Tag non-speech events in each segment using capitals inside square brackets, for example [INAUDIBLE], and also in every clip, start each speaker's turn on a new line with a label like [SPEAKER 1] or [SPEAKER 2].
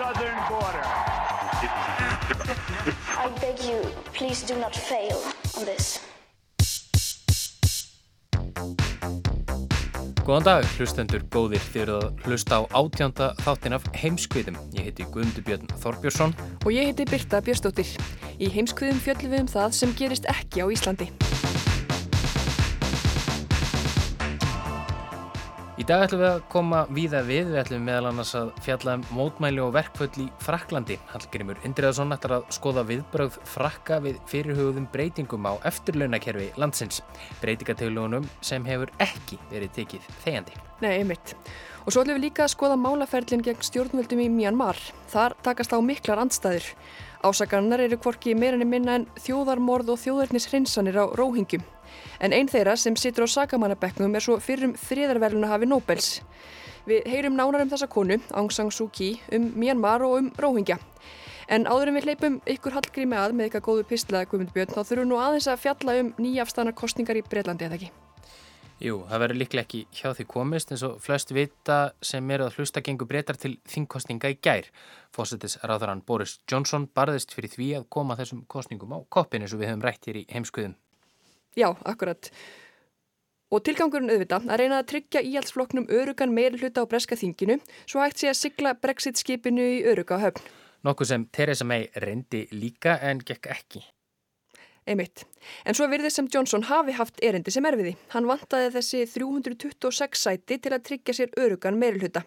[SPEAKER 1] southern border.
[SPEAKER 2] I beg you, please do not fail on this.
[SPEAKER 3] Góðan dag, hlustendur góðir þér að hlusta á átjánda þáttin af heimskviðum. Ég heiti Guðmundur Björn Þorbjörnsson.
[SPEAKER 4] Og ég heiti Birta Björnsdóttir. Í heimskviðum fjöllum við um það sem gerist ekki á Íslandi.
[SPEAKER 3] Í dag ætlum við að koma víða við, við ætlum meðal annars að fjalla um mótmæli og verkföll í Fraklandi. Hallgrimur Indriðarsson ætlar að skoða viðbröð frakka við fyrirhugðum breytingum á eftirlaunakerfi landsins. Breytingatölugunum sem hefur ekki verið tekið þegjandi.
[SPEAKER 4] Nei, einmitt. Og svo ætlum við líka að skoða málaferlinn gegn stjórnvöldum í Myanmar. Þar takast á miklar andstæður. Ásakarnar eru hvorki meirinni minna en þjóðarmorð og þjóðarnis hreinsanir á róhingjum en einn þeirra sem situr á sakamannabeknum er svo fyrrum þriðarverðuna hafi Nobels. Við heyrum nánar um þessa konu, Aung San Suu Kyi, um Myanmar og um Róhingja. En áður en við hleypum ykkur hallgrími að með eitthvað góðu pislaða Guðmund Björn þá þurfum nú aðeins að fjalla um nýjafstana kostningar í Breitlandi eða ekki.
[SPEAKER 3] Jú, það verður líklega ekki hjá því komist eins og flest vita sem eru að hlusta gengur breytar til þingkostninga í gær. Fósettis ráðarann Boris Johnson barðist fyrir því að koma þessum kostningum á koppin eins og við höfum rætt hér í heimskuðum.
[SPEAKER 4] Já, akkurat. Og tilgangurinn auðvitað að reyna að tryggja íhaldsflokknum örugan meiri hluta á breska þinginu svo hægt sé að sigla brexit skipinu í öruga höfn.
[SPEAKER 3] Nokkuð sem Theresa May reyndi líka en gekk ekki.
[SPEAKER 4] Einmitt. En svo virðið sem Johnson hafi haft erindi sem erfiði. Hann vantaði þessi 326 sæti til að tryggja sér örugan meiri hluta.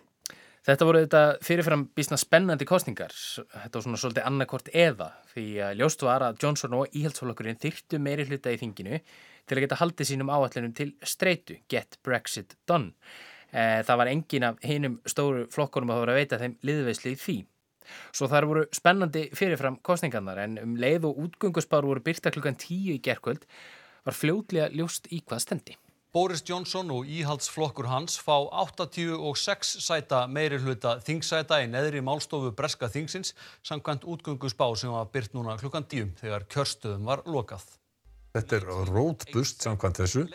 [SPEAKER 3] Þetta voru þetta fyrirfram bísna spennandi kostningar. Þetta var svona svolítið annarkort eða því að ljóst var að Johnson og íhaldsfólkurinn þyrtu meiri hluta í þinginu til að geta haldið sínum áallunum til streitu, get Brexit done. Eh, það var engin af hinum stóru flokkunum að voru að veita þeim liðveisli í því. Svo þar voru spennandi fyrirfram kostningarnar en um leið og útgönguspár voru byrta klukkan tíu í gerkvöld var fljóðlega ljóst í hvað stendi.
[SPEAKER 5] Boris Johnson og íhaldsflokkur hans fá 86 sæta meiri hluta þingsæta í neðri málstofu Breska þingsins samkvæmt útgöngusbá sem var byrt núna klukkan 10 þegar kjörstöðum var lokað.
[SPEAKER 6] Þetta er rótbust samkvæmt þessu.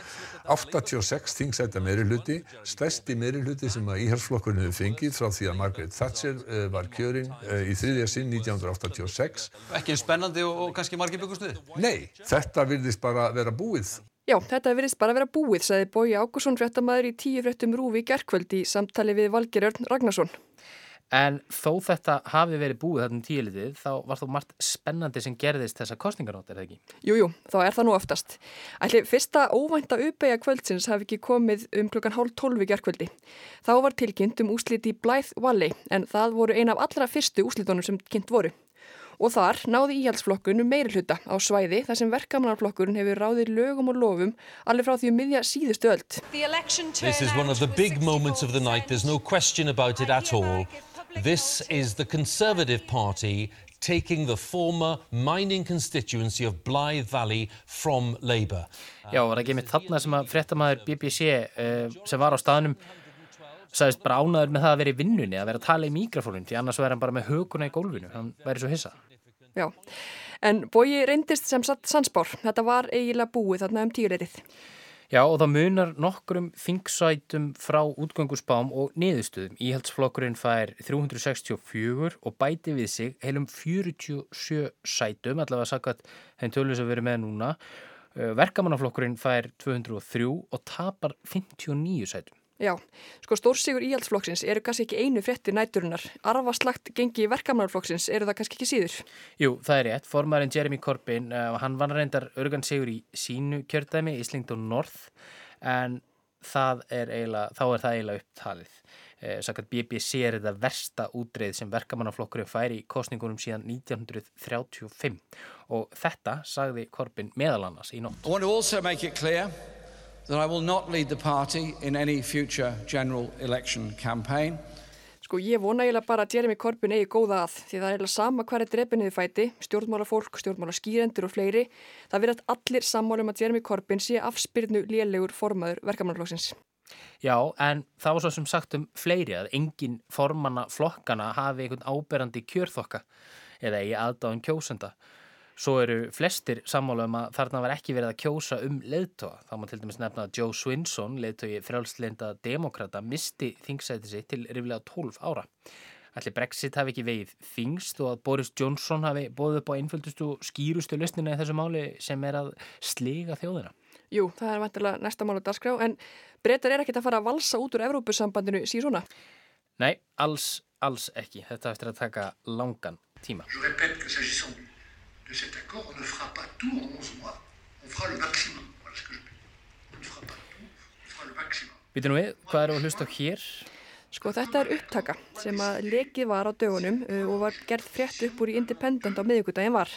[SPEAKER 6] 86 þingsæta meiri hluti, stærsti meiri hluti sem að íhalsflokkurinn hefur fengið frá því að Margaret Thatcher uh, var kjörinn uh, í þriðja sinn 1986.
[SPEAKER 5] Ekki spennandi og, og kannski margir byggustuði?
[SPEAKER 6] Nei, þetta virðist bara vera búið.
[SPEAKER 4] Já, þetta virðist bara vera búið, sagði Bói Ákusson fréttamaður í tíu fréttum rúfi gerkvöldi í samtali við Valgerörn Ragnarsson.
[SPEAKER 3] En þó þetta hafi verið búið þarna tíulitið þá var þó margt spennandi sem gerðist þessa kostningarótt, er það ekki?
[SPEAKER 4] Jújú, jú, þá er það nú oftast. Ætli fyrsta óvænta uppeyja kvöldsins hafi ekki komið um klukkan hálf tólfi gerkvöldi. Þá var tilkynnt um úsliti í Blythe Valley en það voru eina af allra fyrstu úslitónum sem kynnt voru. Og þar náði íhaldsflokkurinn meiri hluta á svæði þar sem verkamannarflokkurinn hefur ráðið lögum og lofum alveg frá því um miðja síðustu öll.
[SPEAKER 7] This is one of the big moments of the night, there's no question about it at all. This is the Conservative Party taking the former mining constituency of Blythe Valley from Labour.
[SPEAKER 3] Já, var ekki með þarna sem að fréttamaður BBC uh, sem var á staðnum sagðist bara ánaður með það að vera í vinnunni, að vera að tala í mikrofónin, því annars verður hann bara með höguna í gólfinu, hann væri svo hissa.
[SPEAKER 4] Já, en bóji reyndist sem satt sansbár, þetta var eiginlega búið þarna um tíuleitið.
[SPEAKER 3] Já og það munar nokkrum þingsætum frá útgöngusbám og niðurstöðum. Íhaldsflokkurinn fær 364 og bæti við sig heilum 47 sætum, allavega að sagt að þeim tölur sem erum með núna. Verkamannaflokkurinn fær 203 og tapar 59 sætum.
[SPEAKER 4] Já, sko stórsigur íhaldsflokksins eru kannski ekki einu fréttir næturinnar. Arfaslagt gengi verkamannarflokksins eru það kannski ekki síður.
[SPEAKER 3] Jú, það er rétt. Formarinn Jeremy Corbyn, uh, hann vann reyndar örgan sigur í sínu kjördæmi, Islington North, en það er eiginlega, þá er það eiginlega upptalið. Eh, Sakat BBC er þetta versta útreið sem verkamannarflokkurinn færi í kostningunum síðan 1935 og þetta sagði Corbyn meðal annars í nótt.
[SPEAKER 8] That I will not lead the party in any future general election campaign.
[SPEAKER 4] Sko ég vona eiginlega bara að Jeremy Corbyn eigi góða að því það er eiginlega sama hverja drefniði fæti, stjórnmálafólk, stjórnmálaskýrendur og fleiri. Það verðat allir sammálum að Jeremy Corbyn sé afspyrnu lélegur formaður verkamannaflokksins.
[SPEAKER 3] Já, en það var svo sem sagt um fleiri að engin formanna flokkana hafi einhvern áberandi kjörþokka eða í aðdáðun kjósenda. Svo eru flestir sammála um að þarna var ekki verið að kjósa um leðtoga. Þá má til dæmis nefna að Joe Swinson, leðtogi frjálsleinda demokrata, misti þingsæti sig til riflega 12 ára. Allir Brexit hafi ekki vegið þingst og að Boris Johnson hafi bóðið upp á einföldustu og skýrustu löstina í þessu máli sem er að sliga þjóðina.
[SPEAKER 4] Jú, það er vantilega næsta mál á dagskrá, en breytar er ekkert að fara að valsa út úr Evrópusambandinu síðan svona?
[SPEAKER 3] Nei, alls, alls ekki. Þetta eftir að taka langan tíma.
[SPEAKER 8] De cet accord, on ne fera pas tout en 11 mois. On fera le maximum. Voilà ce que je dis. On ne fera pas tout, on fera le maximum.
[SPEAKER 3] Býtum við, hvað eru að hlusta á hér?
[SPEAKER 4] Sko þetta er upptaka sem að lekið var á dögunum uh, og var gerð frétt upp úr í Independent á miðugudagin var.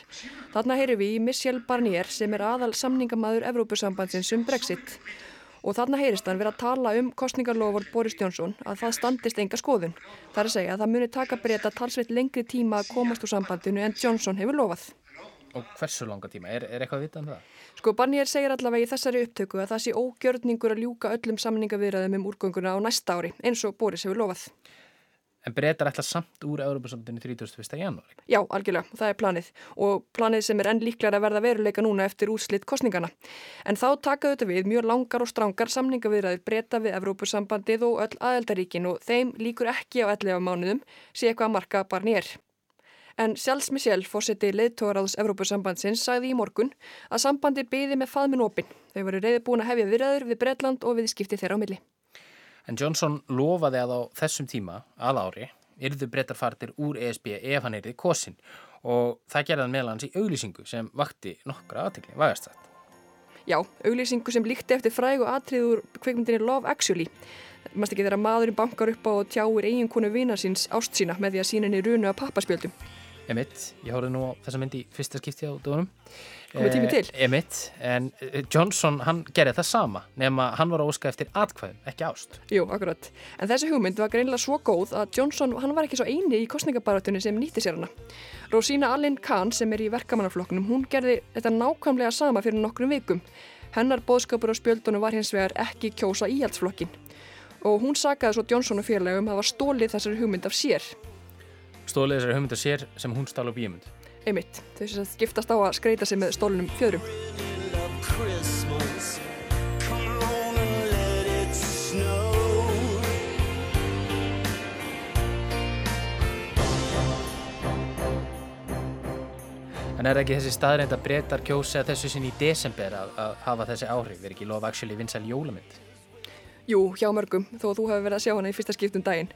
[SPEAKER 4] Þarna heyrum við í Michel Barnier sem er aðal samningamæður Evrópusambandsins um Brexit. Og þarna heyrist hann verið að tala um kostningarlofur Boris Johnson að það standist enga skoðun. Það er að segja að það muni taka breyta talsveit lengri tíma að komast úr sambandinu en Johnson hefur lofað.
[SPEAKER 3] Og hversu langa tíma? Er, er eitthvað að vita um það?
[SPEAKER 4] Sko Barnier segir allavega í þessari upptöku að það sé ógjörningur að ljúka öllum samningavirðaðum um úrgönguna á næsta ári eins og Boris hefur lofað.
[SPEAKER 3] En breytar ætla samt úr Európa-samtinu 31. janúari?
[SPEAKER 4] Já, algjörlega, það er planið og planið sem er enn líklar að verða veruleika núna eftir úrslitt kostningana. En þá taka þetta við mjög langar og strangar samningavirðaðir breyta við Evrópusambandið og öll aðeldaríkin og þeim líkur ekki á 11 mánuðum sé eitthvað að marka Barnier. En Sjálfs Michel, fórseti leðtóraðs Evrópusambandsins, sagði í morgun að sambandi byði með faðminn opinn. Þau voru reyði búin að hefja virðaður við Breitland og við skipti þeirra á milli.
[SPEAKER 3] En Johnson lofaði að á þessum tíma, að ári, yrðu breytar fartir úr ESB ef hann yrði kosin og það gerði hann meðlans í auglýsingu sem vakti nokkra aðtekli, vægast þetta.
[SPEAKER 4] Já, auglýsingu sem líkti eftir fræg og atriður kveikmyndinni Love Actually. Mast ekki þegar maðurinn bankar upp á og tjáir eiginkonu vina síns ást sína með því að síninni runu að pappaspjöldum.
[SPEAKER 3] Emitt, ég horfði nú á þessa myndi í fyrsta skipti á dögunum.
[SPEAKER 4] Komið tími til.
[SPEAKER 3] Eh, Emitt, en eh, Johnson hann gerði það sama nema hann var að óska eftir atkvæðum, ekki ást.
[SPEAKER 4] Jú, akkurat. En þessi hugmynd var greinilega svo góð að Johnson, hann var ekki svo eini í kostningabaratunni sem nýtti sér hana. Rosina Allin Kahn sem er í verkamannaflokknum, hún gerði þetta nákvæmlega sama fyrir nokkrum vikum. Hennar boðskapur á spjöldunum var hins vegar ekki kjósa íhaldsflokkin. Og hún sagaði svo Johnson og félagum að var stólið þessari hugmynd af sér.
[SPEAKER 3] Stólið þessari hugmynd af sér sem hún stál á bíumund.
[SPEAKER 4] Einmitt, þau sem skiptast á að skreita sig með stólunum fjöðrum.
[SPEAKER 3] En er ekki þessi staðreind að breytar kjósa þessu sinni í desember að, að hafa þessi áhrif? Er ekki lofa actually vinsæl jólamynd?
[SPEAKER 4] Jú, hjá mörgum, þó að þú hefur verið að sjá hana í fyrsta skiptum daginn.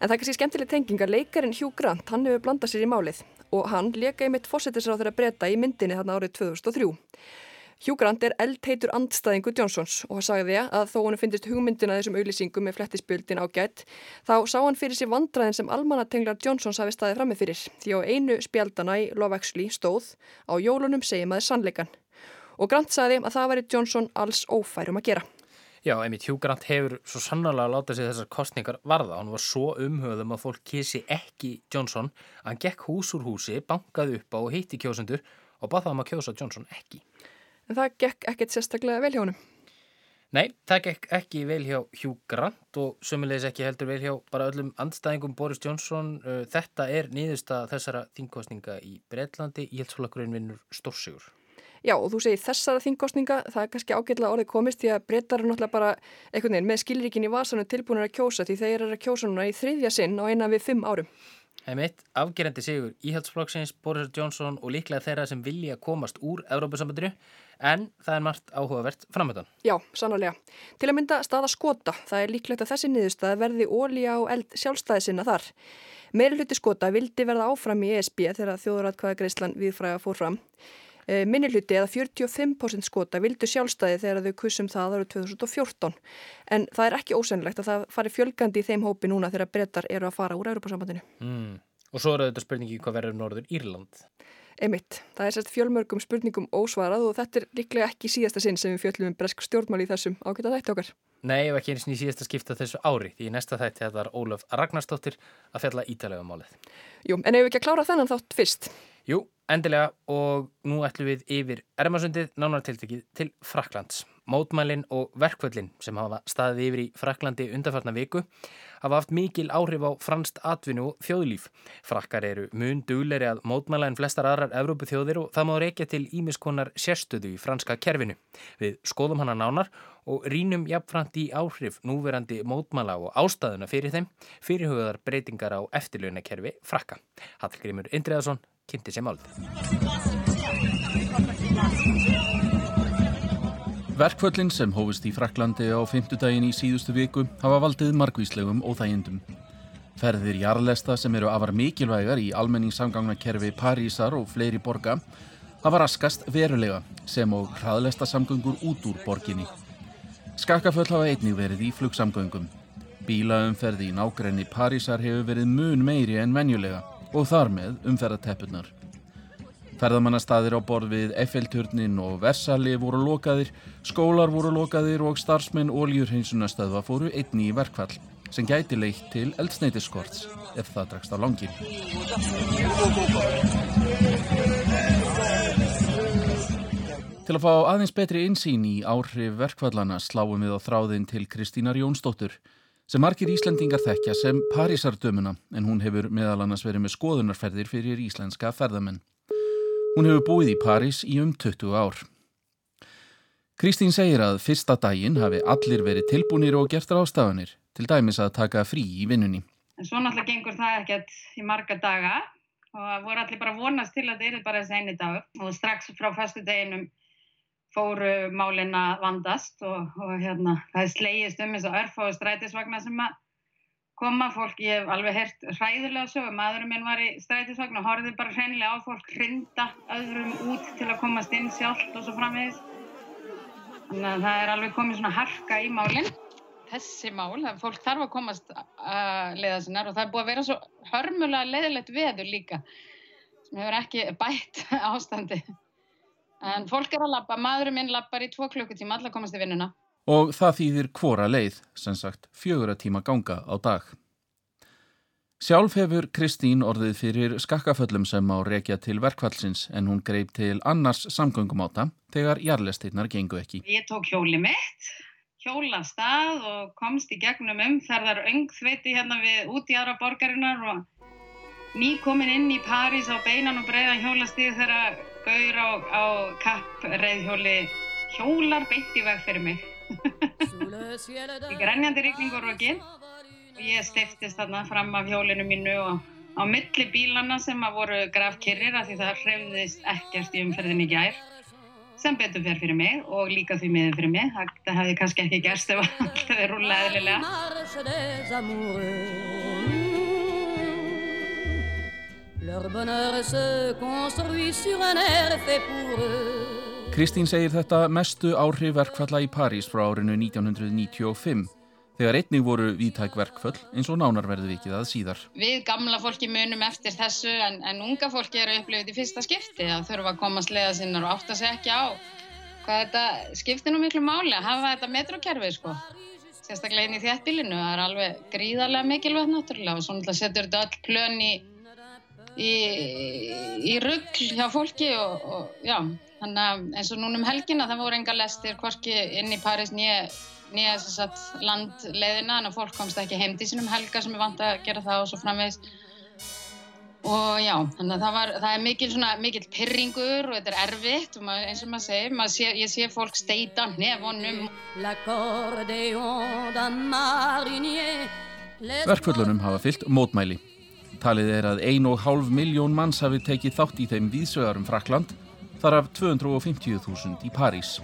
[SPEAKER 4] En það er kannski skemmtileg tenging að leikarin Hugh Grant, hann hefur blandað sér í málið og hann leka í mitt fósettisráð þeirra breyta í myndinni þarna árið 2003. Hugh Grant er eldheitur andstæðingu Johnsons og hann sagði að þó hann finnist hugmyndina þessum auglýsingum með flettispjöldin ágætt, þá sá hann fyrir sér vandraðin sem almanatenglar Johnsons hafi staðið frammi fyrir því á einu spjaldana í Love Actually stóð á jólunum segjum aðeins sannleikan. Og Grant sagði að það væri Johnson alls ófærum að gera.
[SPEAKER 3] Já, einmitt Hugh Grant hefur svo sannlega að láta sig þessar kostningar varða. Hann var svo umhauðum að fólk kísi ekki Johnson að hann gekk hús úr húsi, bankaði upp á og heitti kjósendur og bað það um að kjósa Johnson ekki.
[SPEAKER 4] En það gekk ekkert sérstaklega vel hjá honum.
[SPEAKER 3] Nei, það gekk ekki vel hjá Hugh Grant og sömulegis ekki heldur vel hjá bara öllum andstæðingum Boris Johnson. Þetta er nýðusta þessara þingkostninga í Breitlandi. Íhaldsflokkurinn vinnur stórsigur.
[SPEAKER 4] Já og þú segir þessara þingkostninga, það er kannski ágætlega orðið komist því að breytar er náttúrulega bara einhvern veginn með skilríkin í vasanum tilbúinir að kjósa því þeir eru að kjósa núna í þriðja sinn á eina við fimm árum.
[SPEAKER 3] Það er mitt afgerandi sigur íhaldsflokksins, Boris Johnson og líklega þeirra sem vilja komast úr Európa-sambandinu en það er margt áhugavert framöndan.
[SPEAKER 4] Já, sannarlega. Til að mynda staða skota, það er líklegt að þessi niðurstað verði ólíja og eld sjálfstæði sinna þar. Meiri hluti skota vildi verða áfram í ESB þegar þjóðuratkvæða viðfræða fór fram. Minni hluti eða 45% skota vildu sjálfstæði þegar þau kussum það ára 2014 en það er ekki ósennilegt að það fari fjölgandi í þeim hópi núna þegar brettar eru að fara úr Europasambandinu.
[SPEAKER 3] Mm. Og svo er þetta spurningi hvað verður Norður Írland?
[SPEAKER 4] Emitt, það er sérst fjölmörgum spurningum ósvarað og þetta er líklega ekki síðasta sinn sem við fjöllum um bresk stjórnmál í þessum ágæta þætti okkar.
[SPEAKER 3] Nei, ef ekki eins og síðast að skipta þessu ári því næsta þætti þetta er Ólaf Ragnarstóttir að fjalla ítalega um málið.
[SPEAKER 4] Jú, en ef við ekki að klára þennan þátt fyrst?
[SPEAKER 3] Jú, endilega og nú ætlum við yfir Ermasundið nánartiltekið til Fraklands. Mótmælinn og verkvöldin sem hafa staðið yfir í Fraklandi undarfarnar viku hafa haft mikil áhrif á franst atvinnu og þjóðlíf. Frakkar eru mun dugleiri að mótmæla en flestar aðrar Evrópu þjóðir og það má reykja til ímiskonar sérstöðu í franska kerfinu. Við skoðum hana nánar og rínum jafnframt í áhrif núverandi mótmæla og ástæðuna fyrir þeim fyrirhugaðar breytingar á eftirlaunakerfi frakka. Hallgrimur Indriðarsson kynnti sér málið.
[SPEAKER 9] Verkföllin sem hófist í Fraklandi á fymtudagin í síðustu viku hafa valdið margvíslegum óþægindum. Ferðir jarlesta sem eru afar mikilvægar í almenningssamgangnakerfi Parísar og fleiri borga hafa raskast verulega sem og hraðlesta samgöngur út úr borginni. Skakkaföll hafa einnig verið í flugsamgöngum. Bílaumferði í nákrenni Parísar hefur verið mun meiri en venjulega og þar með umferðateppunar. Ferðamannastaðir á borð við Eiffelturnin og Versali voru lokaðir, skólar voru lokaðir og starfsmenn óljurheinsunastöðva fóru einni í verkfall sem gæti leitt til eldsneitiskorts ef það dregst á langi. Til að fá aðeins betri insýn í áhrif verkfallana sláum við á þráðin til Kristínar Jónsdóttur sem margir Íslandingar þekkja sem Parísardömuna en hún hefur meðal annars verið með skoðunarferðir fyrir íslenska ferðamenn. Hún hefur búið í París í um 20 ár. Kristín segir að fyrsta daginn hafi allir verið tilbúinir og gert rástafanir, til dæmis að taka frí í vinnunni.
[SPEAKER 10] En svo náttúrulega gengur það ekkert í marga daga og voru allir bara vonast til að það er bara þessi eini dag og strax frá fastu deginum fóru málin að vandast og, og hérna, það slegist um eins og örf og strætisvagnar sem að koma. Fólk, ég hef alveg hert hræðilega sögum, maðurinn minn var í strætisvagn og horfið bara hreinlega á fólk hrinda öðrum út til að komast inn sjálft og svo framvegis. Þannig að það er alveg komið svona harka í málinn þessi mál, það fólk þarf að komast að leiða sinnar og það er búið að vera svo hörmulega leiðilegt veður líka sem hefur ekki bætt [LAUGHS] ástandi en fólk er að lappa, maðurinn minn lappar í tvo klukkutíma allar komast í vinnuna
[SPEAKER 9] og það þýðir hvora leið, sem sagt fjögur að tíma ganga á dag. Sjálf hefur Kristín orðið fyrir skakkaföllum sem á rekja til verkvallsins en hún greip til annars samgöngumáta þegar jarlestinnar gengu ekki.
[SPEAKER 10] Ég tók hjóli mitt, hjóla stað og komst í gegnum umferðar öngþviti hérna við út í aðra borgarinnar og ný komin inn í París á beinan og breiðan hjólastíð þegar gaur á, á kapp reyðhjóli hjólar beint í veg fyrir mig. Í grænjandi rigning og roki. Og ég stiftist þarna fram af hjólinu mínu og á milli bílana sem að voru grafkirrir af því það hrefðist ekkert í umferðin í gær sem betur fyrir fyrir mig og líka því miður fyrir mig. Það hefði kannski ekki gerst ef alltaf er rúlega eðlilega
[SPEAKER 9] Leur bonheur se construit sur un air fait pour eux Kristín segir þetta mestu áhrif verkfalla í París frá árinu 1995 þegar einnig voru viðtæk verkföll eins og nánarverði vikið að síðar.
[SPEAKER 10] Við gamla fólki munum eftir þessu en, en unga fólki eru upplifið í fyrsta skipti að þurfa að koma sleiða sinnar og átta sig ekki á hvað þetta skiptir nú miklu máli að hafa þetta metrokerfi sko. Sérstaklega inn í þéttbílinu, það er alveg gríðarlega mikilvægt náttúrulega og svo náttúrulega setur þetta öll plön í, í, í ruggl hjá fólki og, og já, Þannig að eins og núnum helgina það voru enga lestir hvorki inn í Paris nýja landleðina þannig að fólk komst ekki heim til sínum helga sem er vant að gera það og svo framvegis. Og já, þannig að það, var, það er mikil, svona, mikil pyrringur og þetta er erfitt og maður, eins og maður segir, maður sé, ég sé fólk steita nefnum
[SPEAKER 9] Verkföllunum hafa fyllt mótmæli Talið er að ein og hálf miljón manns hafi tekið þátt í þeim víðsögarum Frakland þar af 250.000 í París.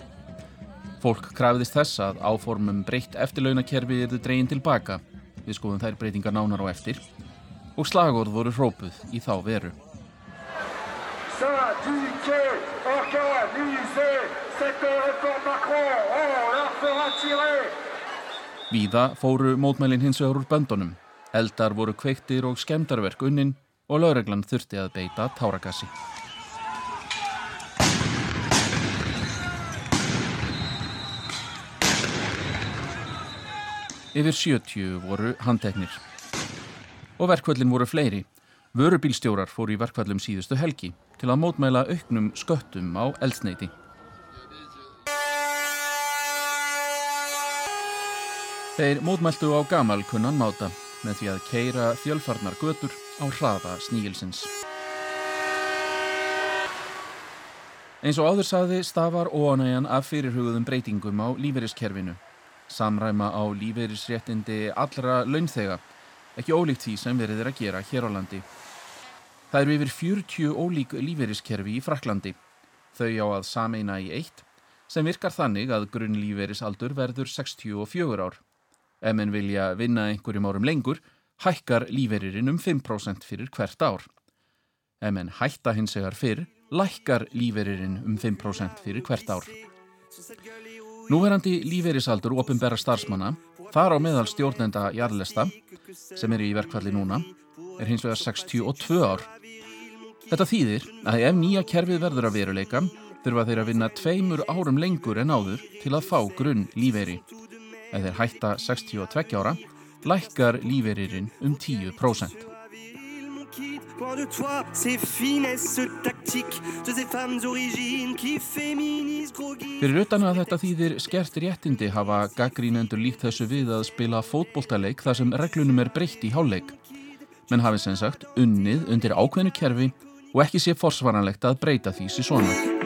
[SPEAKER 9] Fólk krafðist þess að áformum breytt eftirlaunakerfi erðu dreyin tilbaka, við skoðum þær breytingar nánar á eftir, og slagorð voru hrópuð í þá veru. Víða fóru mótmælinn hins vegar úr böndunum, eldar voru kveiktir og skemdarverk unnin og lögreglan þurfti að beita táragassi. Yfir 70 voru handteknir. Og verkvöldin voru fleiri. Vörubílstjórar fóru í verkvöldum síðustu helgi til að mótmæla auknum sköttum á eldsneiti. Þeir mótmæltu á gamal kunnan máta með því að keira fjölfarnar götur á hraða snígilsins. Eins og áður saði stafar óanægjan af fyrirhugðum breytingum á lífeyriskerfinu. Samræma á lífeyrisréttindi allra launþega, ekki ólíkt því sem verið er að gera hér á landi. Það eru yfir 40 ólík lífeyriskerfi í Fraklandi. Þau á að sameina í eitt sem virkar þannig að grunn lífeyrisaldur verður 64 ár. Ef menn vilja vinna einhverjum árum lengur, hækkar lífeyririnn um 5% fyrir hvert ár. Ef menn hætta hins vegar fyrr, lækkar lífeyririnn um 5% fyrir hvert ár. Núverandi lífeyrisaldur ofinbæra starfsmanna, þar á meðal stjórnenda jarlesta, sem er í verkfalli núna, er hins vegar 62 ár. Þetta þýðir að ef nýja kerfið verður að veruleika, þurfa þeir að vinna tveimur árum lengur en áður til að fá grunn lífeyri. Ef þeir hætta 62 ára, lækkar lífeyririnn um 10%.
[SPEAKER 11] Loin de toi, ces finesses tactiques de ces femmes origines qui féminisent groggy.
[SPEAKER 9] Fyrir utan að þetta þýðir skert réttindi hafa gaggrínendur líkt þessu við að spila fótboltaleik þar sem reglunum er breytt í háleik. Menn hafi sem sagt unnið undir ákveðnu kerfi og ekki sé forsvaranlegt að breyta því sér svona.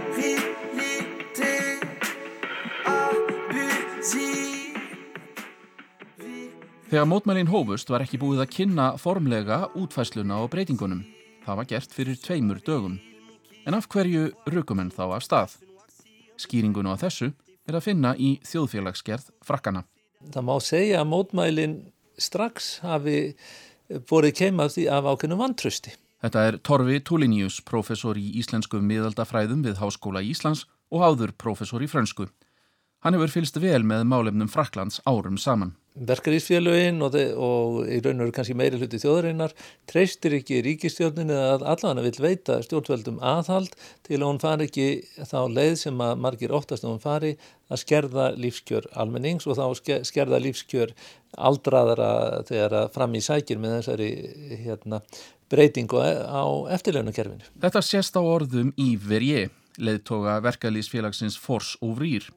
[SPEAKER 9] Þegar mótmælinn hófust var ekki búið að kynna formlega útfæsluna og breytingunum. Það var gert fyrir tveimur dögum. En af hverju rukumenn þá af stað? Skýringuna á þessu er að finna í þjóðfélagsgerð frakkana.
[SPEAKER 12] Það má segja að mótmælinn strax hafi borið keimað af ákveðnum vantrösti.
[SPEAKER 9] Þetta er Torfi Tulinius, professor í íslensku miðaldafræðum við Háskóla Íslands og áður professor í frönsku. Hann hefur fylst vel með málefnum Fraklands árum saman.
[SPEAKER 12] Verkarísfélögin og, og í raun og veru kannski meiri hluti þjóðarinnar treystir ekki ríkistjórninu að allan vil veita stjórnveldum aðhald til að hún fari ekki þá leið sem að margir óttast að hún fari að skerða lífskjör almennings og þá skerða lífskjör aldraðara þegar að fram í sækir með þessari hérna, breytingu á eftirleunakerfinu.
[SPEAKER 9] Þetta sést á orðum Íver J, leðtoga verkalýsfélagsins Fors og Vrýr.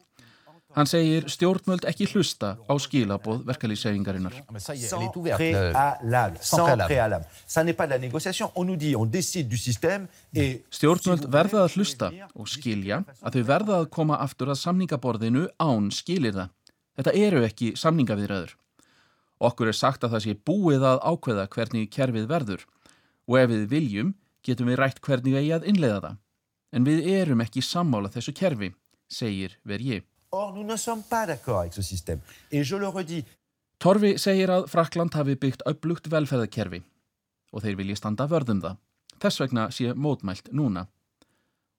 [SPEAKER 9] Hann segir stjórnmöld ekki hlusta á skilaboð verkalýssefingarinnar. Stjórnmöld verða að hlusta og skilja að þau verða að koma aftur að samningaborðinu án skilir það. Þetta eru ekki samningaviðræður. Okkur er sagt að það sé búið að ákveða hvernig kerfið verður og ef við viljum getum við rætt hvernig eigi að innleiða það. En við erum ekki sammála þessu kerfi, segir Verjið.
[SPEAKER 13] Or, nous ne sommes pas d'accord avec ce système. Et je le redis.
[SPEAKER 9] Torfi segir að Frakland hafi byggt upplugt velferðarkerfi og þeir vilja standa vörðum það. Þess vegna sé mótmælt núna.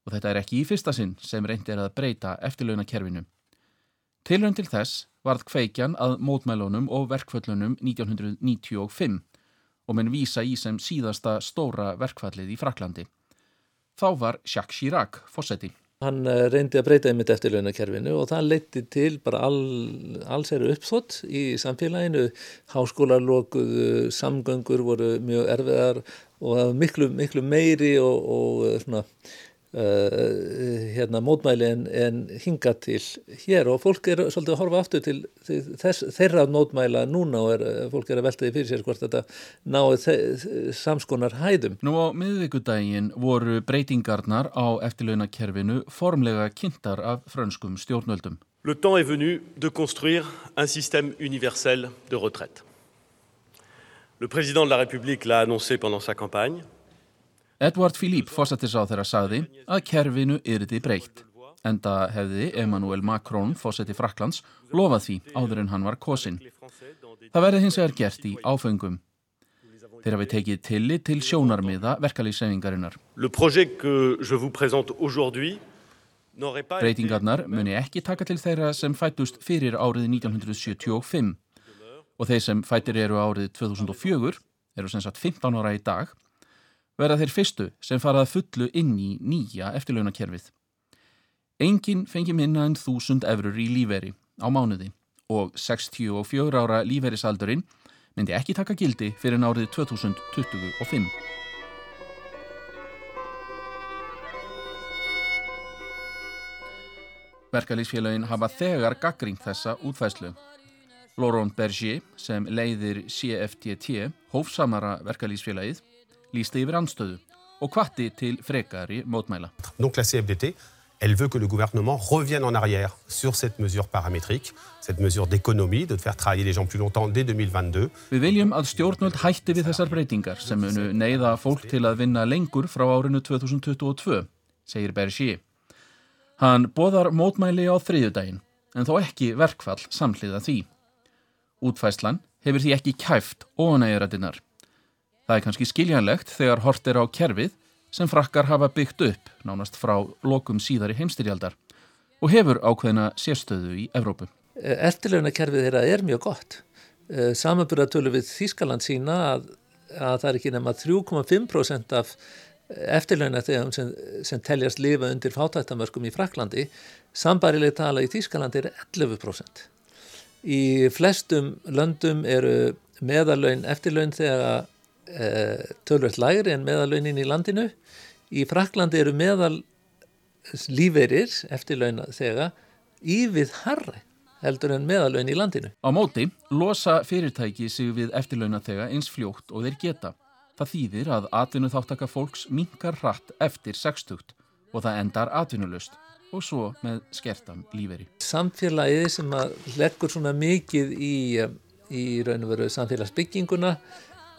[SPEAKER 9] Og þetta er ekki í fyrsta sinn sem reyndi er að breyta eftirlaunakerfinu. Tilhörn til þess varð kveikjan að mótmælunum og verkföllunum 1995 og menn vísa í sem síðasta stóra verkfallið í Fraklandi. Þá var Jacques Chirac fósetti.
[SPEAKER 12] Hann eh, reyndi að breyta einmitt eftirlaunakerfinu og það leytti til bara all, alls eru uppþótt í samfélaginu. Háskólarlokuðu, samgöngur voru mjög erfiðar og miklu, miklu meiri og, og eh, svona Uh, hérna, mótmæli en, en hinga til hér og fólk er svolítið að horfa aftur til þess, þeirra mótmæla núna og er, fólk er að veltaði fyrir sér hvort þetta náðu samskonar hæðum.
[SPEAKER 9] Nú á miðvíkudaginn voru breytingarnar á eftirlaunakerfinu formlega kynntar af frönskum stjórnöldum.
[SPEAKER 14] Le temps est venu de construire un système universel de retraite. Le président de la République l'a annoncé pendant sa campagne.
[SPEAKER 9] Edward Philippe fósættisáð þeirra sagði að kerfinu yrði breytt. Enda hefði Emmanuel Macron, fósætti Fraklands, lofað því áður en hann var kosin. Það verði hins vegar gert í áfengum. Þeir hafi tekið tillit til sjónarmiða verkalýssefingarinnar. Breytingarnar muni ekki taka til þeirra sem fættust fyrir árið 1975 og þeir sem fættir eru árið 2004, eru sem sagt 15 ára í dag, verða þeir fyrstu sem farað fullu inn í nýja eftirlaunakerfið. Engin fengi minna en þúsund efrur í líferi á mánuði og 64 ára lífeyrisaldurinn myndi ekki taka gildi fyrir nárið 2025. Verkalýsfélagin hafa þegar gaggring þessa útfæslu. Laurent Berger, sem leiðir CFTT, hófsamara verkalýsfélagið, lísti yfir anstöðu og kvatti til frekari mótmæla.
[SPEAKER 15] Donc la CFDT, elle veut que le gouvernement revienne en arrière sur cette mesure paramétrique, cette mesure d'économie, de faire travailler les gens plus longtemps dès 2022.
[SPEAKER 9] Við viljum að stjórnvöld hætti við þessar breytingar sem munu neyða fólk til að vinna lengur frá árinu 2022, segir Berger. Hann boðar mótmæli á þriðjudaginn, en þó ekki verkfall samhliða því. Útfæslan hefur því ekki kæft óanægjurættinnar. Það er kannski skiljanlegt þegar hort er á kerfið sem frakkar hafa byggt upp nánast frá lokum síðari heimstyrjaldar og hefur ákveðina sérstöðu í Evrópu.
[SPEAKER 12] Eftirlaunakerfið þeirra er mjög gott. Samanbúratölu við Þískaland sína að, að það er ekki nema 3,5% af eftirlaunategum sem, sem teljast lifa undir fátættamörkum í Fraklandi. Sambarileg tala í Þískaland er 11%. Í flestum löndum eru meðalaun eftirlaun þegar tölvöld lægri en meðalaunin í landinu. Í Fraklandi eru meðal líferir eftirlauna þegar ívið harri heldur en meðalaunin í landinu.
[SPEAKER 9] Á móti losa fyrirtæki sig við eftirlauna þegar eins fljótt og þeir geta. Það þýðir að atvinnu þáttaka fólks minkar hratt eftir 60 og það endar atvinnulust og svo með skertam líferi.
[SPEAKER 12] Samfélagið sem leggur svona mikið í, í raun og veru samfélagsbygginguna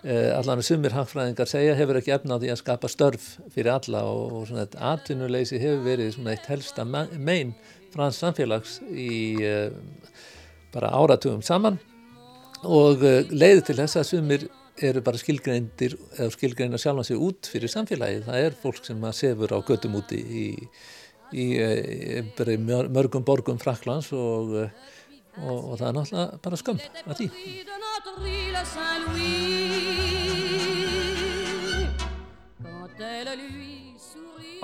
[SPEAKER 12] allan að sumir hagfræðingar segja hefur ekki efnaði að skapa störf fyrir alla og, og svona þetta atvinnuleysi hefur verið svona eitt helsta megin frans samfélags í uh, bara áratugum saman og uh, leiði til þess að sumir eru bara skilgreindir eða skilgreina sjálfan sig út fyrir samfélagið. Það er fólk sem að sefur á göttum úti í, í, í mörgum borgum Fraklands og, og, og það er náttúrulega bara skömm að því.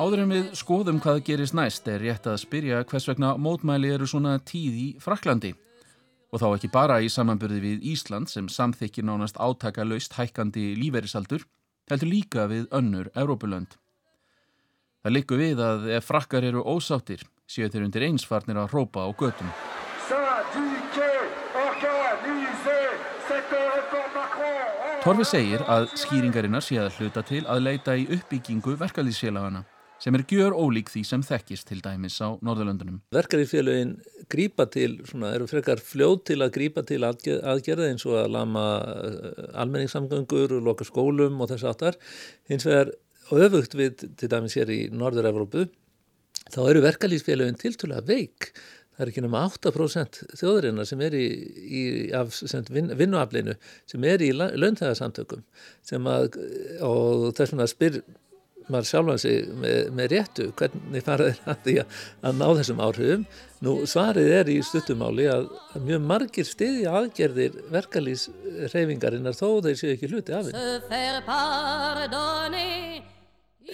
[SPEAKER 9] Áður en við skoðum hvað gerist næst er rétt að spyrja hvers vegna mótmæli eru svona tíð í Fraklandi og þá ekki bara í samanbyrði við Ísland sem samþykir nánast átaka laust hækkandi lífeyrisaldur, heldur líka við önnur Európulönd. Það likur við að ef frakkar eru ósáttir, séu þeir undir einsfarnir að hrópa á götum. Torfi segir að skýringarinnar sé að hluta til að leita í uppbyggingu verkalýsfélagana sem er gjör ólík því sem þekkist til dæmis á Norðurlöndunum.
[SPEAKER 12] Verkarífélögin grípa til, svona, eru frekar fljóð til að grípa til aðgerða eins og að lama almenningssamgöngur og loka skólum og þess aftar. Hins vegar öfugt við til dæmis hér í Norður-Európu þá eru verkalýsfélögin tiltúlega veik. Það er ekki nema 8% þjóðurinnar sem er í, í af, vin, vinnuaflinu sem er í launþægarsamtökum og þess vegna spyr maður sjálfan sig með, með réttu hvernig faraðir að því að, að ná þessum áhrifum. Nú svarið er í stuttumáli að, að mjög margir stiði aðgerðir verkalýsreyfingarinnar þó þeir séu ekki hluti af henni.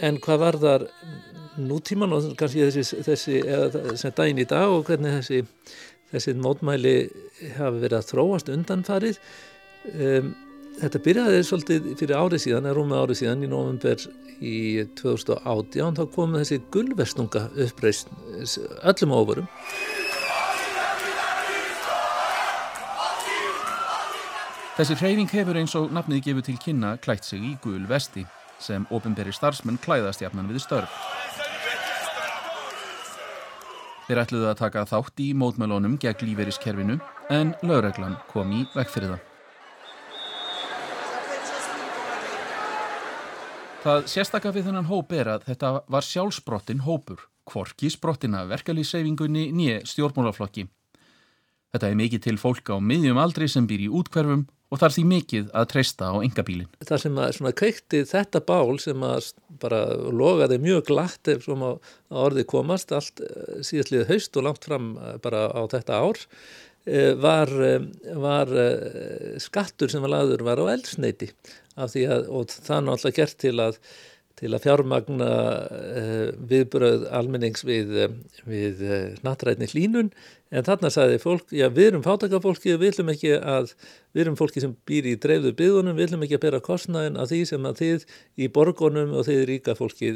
[SPEAKER 12] En hvað var þar nútíman og kannski þessi, þessi eða, daginn í dag og hvernig þessi, þessi mótmæli hafi verið að þróast undanfarið um, Þetta byrjaði svolítið fyrir árið síðan, eða rúmið árið síðan í november í 2018, þá kom þessi gullvestunga uppreist öllum óvarum.
[SPEAKER 9] Þessi hreyfing hefur eins og nafnið gefur til kynna klætt sig í gull vesti sem ofinberi starfsmenn klæðast jafnan við störf. Þeir ætluðu að taka þátt í mótmælunum gegn líferiskerfinu en lögreglan kom í vekk fyrir það. Það sérstakka við þennan hóp er að þetta var sjálfsbrottin hópur, kvorki sprottina verkalýseyfingunni nýje stjórnmálaflokki. Þetta er mikið til fólk á miðjum aldri sem býr í útkverfum og þar því mikið að treysta á engabílin.
[SPEAKER 12] Það sem að kveikti þetta bál sem að bara logaði mjög glatt ef svona að orði komast allt síðastlið haust og langt fram bara á þetta ár var, var skattur sem var laður var á eldsneiti af því að og það er náttúrulega gert til að til að fjármagna uh, viðbröð almennings við, við uh, nattrætni hlínun en þarna sagði fólk, já við erum fátakafólki við viljum ekki að, við erum fólki sem býr í dreifðu byðunum, við viljum ekki að bera kostnæðin af því sem að þið í borgunum og þið ríka fólki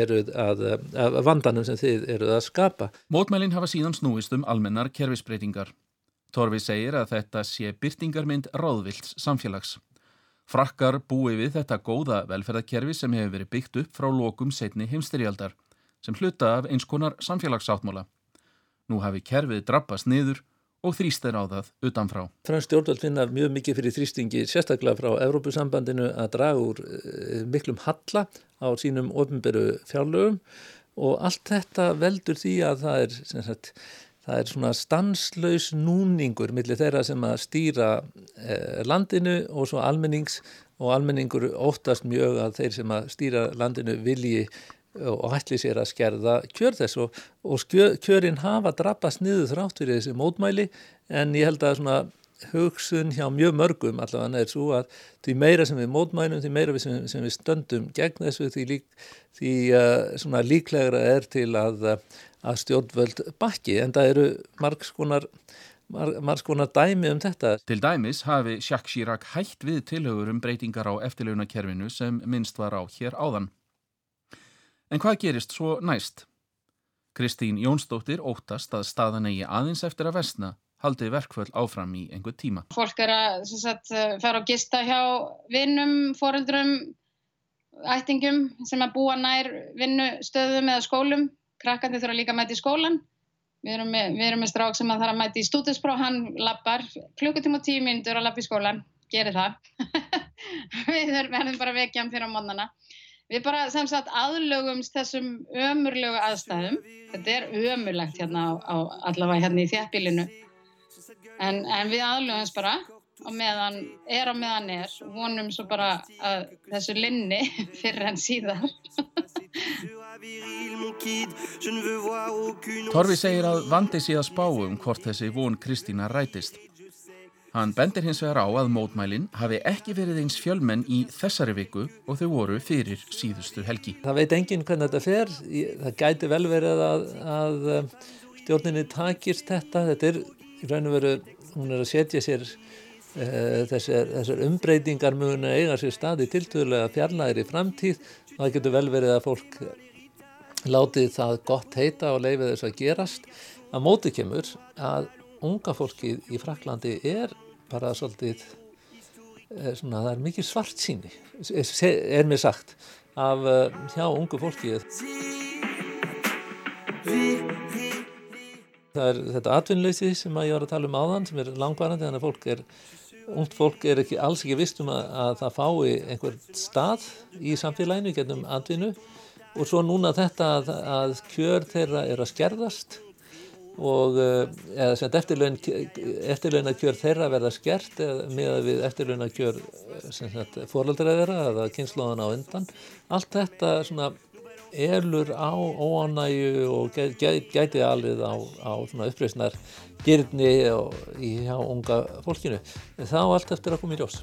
[SPEAKER 12] eru að, að vandanum sem þið eru að skapa.
[SPEAKER 9] Mótmælinn hafa síðan snúist um almennar kerfisbreytingar. Torfi segir að þetta sé byrtingarmynd ráðvilds samfélags. Frakkar búi við þetta góða velferðarkerfi sem hefur verið byggt upp frá lokum setni heimstyrjaldar sem hluta af eins konar samfélagsáttmála. Nú hafi kerfið drabbast niður og þrýstir á það utanfrá.
[SPEAKER 12] Frans stjórnvöld finna mjög mikið fyrir þrýstingi sérstaklega frá Evrópusambandinu að draga úr miklum halla á sínum ofnberu fjárlögum og allt þetta veldur því að það er, sagt, það er svona stanslaus núningur millir þeirra sem að stýra eh, landinu og svo almennings og almenningur óttast mjög að þeir sem að stýra landinu vilji og ætli sér að skerða kjör þess og, og kjörin hafa drabbast niður þrátt fyrir þessi mótmæli en ég held að svona hugsun hjá mjög mörgum allavega er svo að því meira sem við mótmælum, því meira sem, sem við stöndum gegn þessu því, lík, því uh, líklegra er til að, að stjórnvöld bakki en það eru margskonar margskonar dæmi um þetta.
[SPEAKER 9] Til dæmis hafi Jacques Chirac hægt við tilhauður um breytingar á eftirleunakerfinu sem minnst var á hér áðan. En hvað gerist svo næst? Kristín Jónsdóttir óttast að staðan eigi aðeins eftir að vestna haldi verkvöld áfram í einhver tíma.
[SPEAKER 10] Fólk er að sagt, fara og gista hjá vinnum, foreldrum, ættingum sem að búa nær vinnustöðum eða skólum. Krakkandi þurfa líka að mæta í skólan. Við erum með, við erum með strák sem að þarf að mæta í stúdinspróf, hann lappar klukkutíma og tíu myndur að lappa í skólan, gerir það. [LAUGHS] við verðum bara vekja hann fyrir á mannana. Við bara sem sagt aðlögumst þessum ömurlegu aðstæðum. Þetta er ömurlegt hérna á, á allavega hérna í þjættbílinu. En, en við aðlögumst bara og meðan er á meðan er og vonum svo bara þessu linni [LAUGHS] fyrir en síðar. [LAUGHS]
[SPEAKER 9] Torfi segir að vandi síðan spáum hvort þessi von Kristína rætist. Hann bendir hins vegar á að mótmælinn hafi ekki verið eins fjölmenn í þessari viku og þau voru fyrir síðustu helgi.
[SPEAKER 12] Það veit enginn hvernig þetta fer. Það gæti vel verið að, að um, stjórninni takist þetta. Þetta er í raun og veru, hún er að setja sér uh, þessar, þessar umbreytingar mjög eiga sér staði tiltöðulega fjarlægir í framtíð. Það getur vel verið að fólk látið það gott heita og leifið þess að gerast. Að móti kemur að unga fólkið í Fraklandi er bara svolítið er svona, það er mikið svart síni er mér sagt af uh, hjá ungu fólki það er þetta atvinnleysi sem að ég var að tala um áðan sem er langvarandi þannig að fólk er ungt fólk er ekki, alls ekki vist um að, að það fái einhver stað í samfélaginu gennum atvinnu og svo núna þetta að, að kjör þeirra er að skerðast og eh, eða sem eftirlaun, eftirlaunakjör þeirra verða skert með að við eftirlaunakjör fóröldra þeirra eða kynnslóðan á undan. Allt þetta svona elur á óanægu og gæti alveg á, á uppreysnar gerðni í hjá unga fólkinu. Þá allt eftir að koma í ljós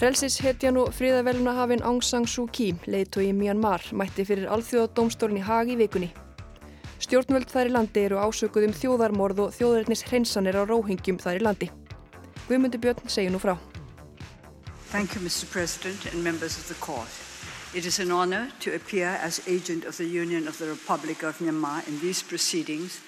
[SPEAKER 4] Frelsishetjan og fríðaveluna hafinn Aung San Suu Kyi, leiðtói í Myanmar, mætti fyrir alþjóðadómstórn í Haag í vikunni. Stjórnvöld þar í landi eru ásökuð um þjóðarmorð og þjóðarinnis hreinsanir á róhingjum þar í landi. Guðmundur Björn segir nú frá.
[SPEAKER 16] Thank you Mr. President and members of the court. It is an honor to appear as agent of the Union of the Republic of Myanmar in these proceedings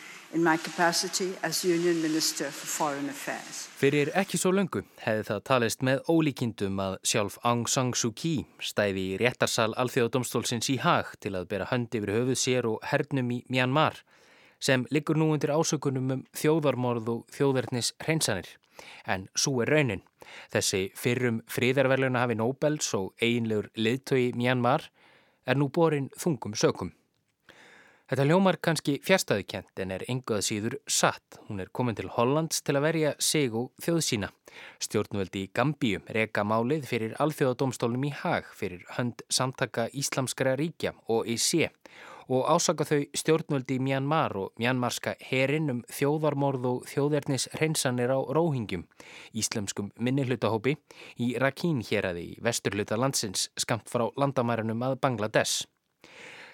[SPEAKER 3] Fyrir ekki svo löngu hefði það talist með ólíkindum að sjálf Aung San Suu Kyi stæði í réttarsal alþjóðadómstólsins í hag til að bera hönd yfir höfuð sér og hernum í Myanmar sem liggur nú undir ásökunum um þjóðarmorð og þjóðverðnis hreinsanir. En svo er raunin. Þessi fyrrum fríðarverluna hafi Nobels og einlegur liðtögi Myanmar er nú borin þungum sökum. Þetta hljómar kannski fjärstaðukent en er enguð síður satt. Hún er komin til Hollands til að verja sig og þjóð sína. Stjórnvöldi í Gambíu reka málið fyrir alþjóðadómstólnum í Hag fyrir hönd samtaka Íslamskara ríkja og í sé og ásaka þau stjórnvöldi í Myanmar og Myanmarska herin um þjóðarmorð og þjóðernis hreinsanir á Róhingjum, íslemskum minnihlutahópi í Rakhine héræði í vesturluta landsins skamt frá landamærunum að Bangladesh.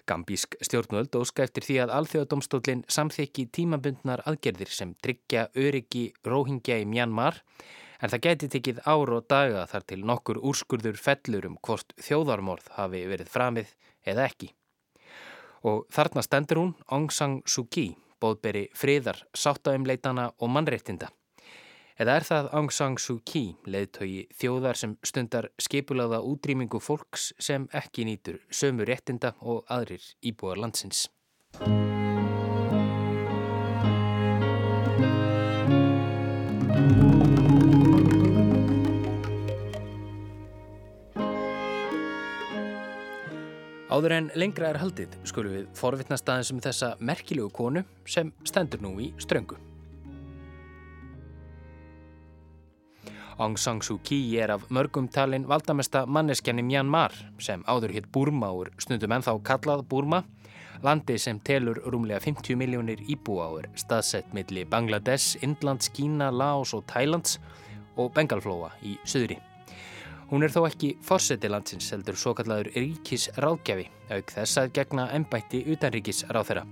[SPEAKER 3] Gambísk stjórnvöld óska eftir því að alþjóðadómstólinn samþykki tímabundnar aðgerðir sem tryggja öryggi róhingja í Myanmar en það geti tekið ár og daga þar til nokkur úrskurður fellur um hvort þjóðarmorð hafi verið framið eða ekki. Og þarna stendur hún Aung San Suu Kyi, bóðberi friðar, sáttaumleitana og mannreittinda. Eða er það Aung San Suu Kyi, leðtögi þjóðar sem stundar skipulaða útrýmingu fólks sem ekki nýtur sömu réttinda og aðrir íbúar landsins. Áður en lengra er haldið skulum við forvittnast aðeins um þessa merkilegu konu sem stendur nú í ströngu. Aung San Suu Kyi er af mörgum talin valdamesta manneskjan í Myanmar sem áður hitt Burma og snundum ennþá kallað Burma, landi sem telur rúmlega 50 miljónir er staðsett milli Bangladesh, Indlands, Kína, Laos og Thailands og Bengalflóa í söðri. Hún er þó ekki fórseti landsins heldur svo kallaður ríkis ráðgjafi auk þess að gegna ennbætti utanríkis ráð þeirra.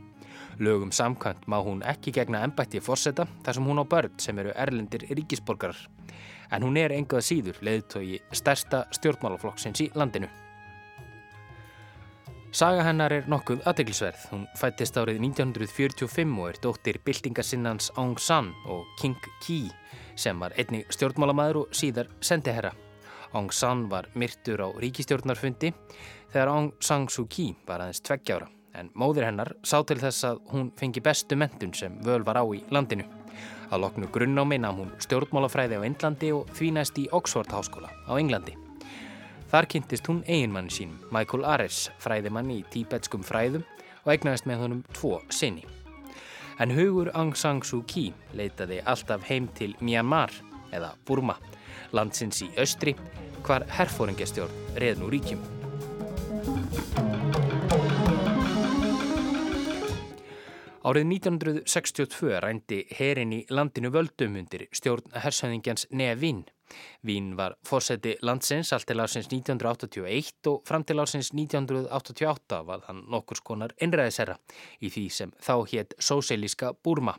[SPEAKER 3] Lögum samkvæmt má hún ekki gegna ennbætti fórseta þar sem hún á börn sem eru erlendir ríkisborgarar. En hún er engað síður leðtói stærsta stjórnmálaflokksins í landinu. Saga hennar er nokkuð aðteglisverð. Hún fættist árið 1945 og er dóttir byltingarsinnans Aung San og King Kyi sem var einni stjórnmálamæður og síðar sendiherra. Aung San var myrtur á ríkistjórnarfundi þegar Aung San Suu Kyi var aðeins tveggjára en móðir hennar sá til þess að hún fengi bestu mentun sem völ var á í landinu. Að loknu grunnámi nam hún stjórnmálafræði á Indlandi og því næst í Oxford háskóla á Englandi. Þar kynntist hún eiginmann sínum, Michael Ares, fræðimann í tíbetskum fræðum og egnaðist með honum tvo sinni. En hugur Aung San Suu Kyi leitaði alltaf heim til Myanmar eða Burma landsins í austri, hvar herfóringjastjórn reð nú ríkjum. Árið 1962 rændi herin í landinu völdum undir stjórn hersöðingjans Nea Vín. Var fórseti landsins allt til ásins 1981 og fram til ásins 1988 var hann nokkur skonar einræðisherra í því sem þá hétt Sósélíska Búrma.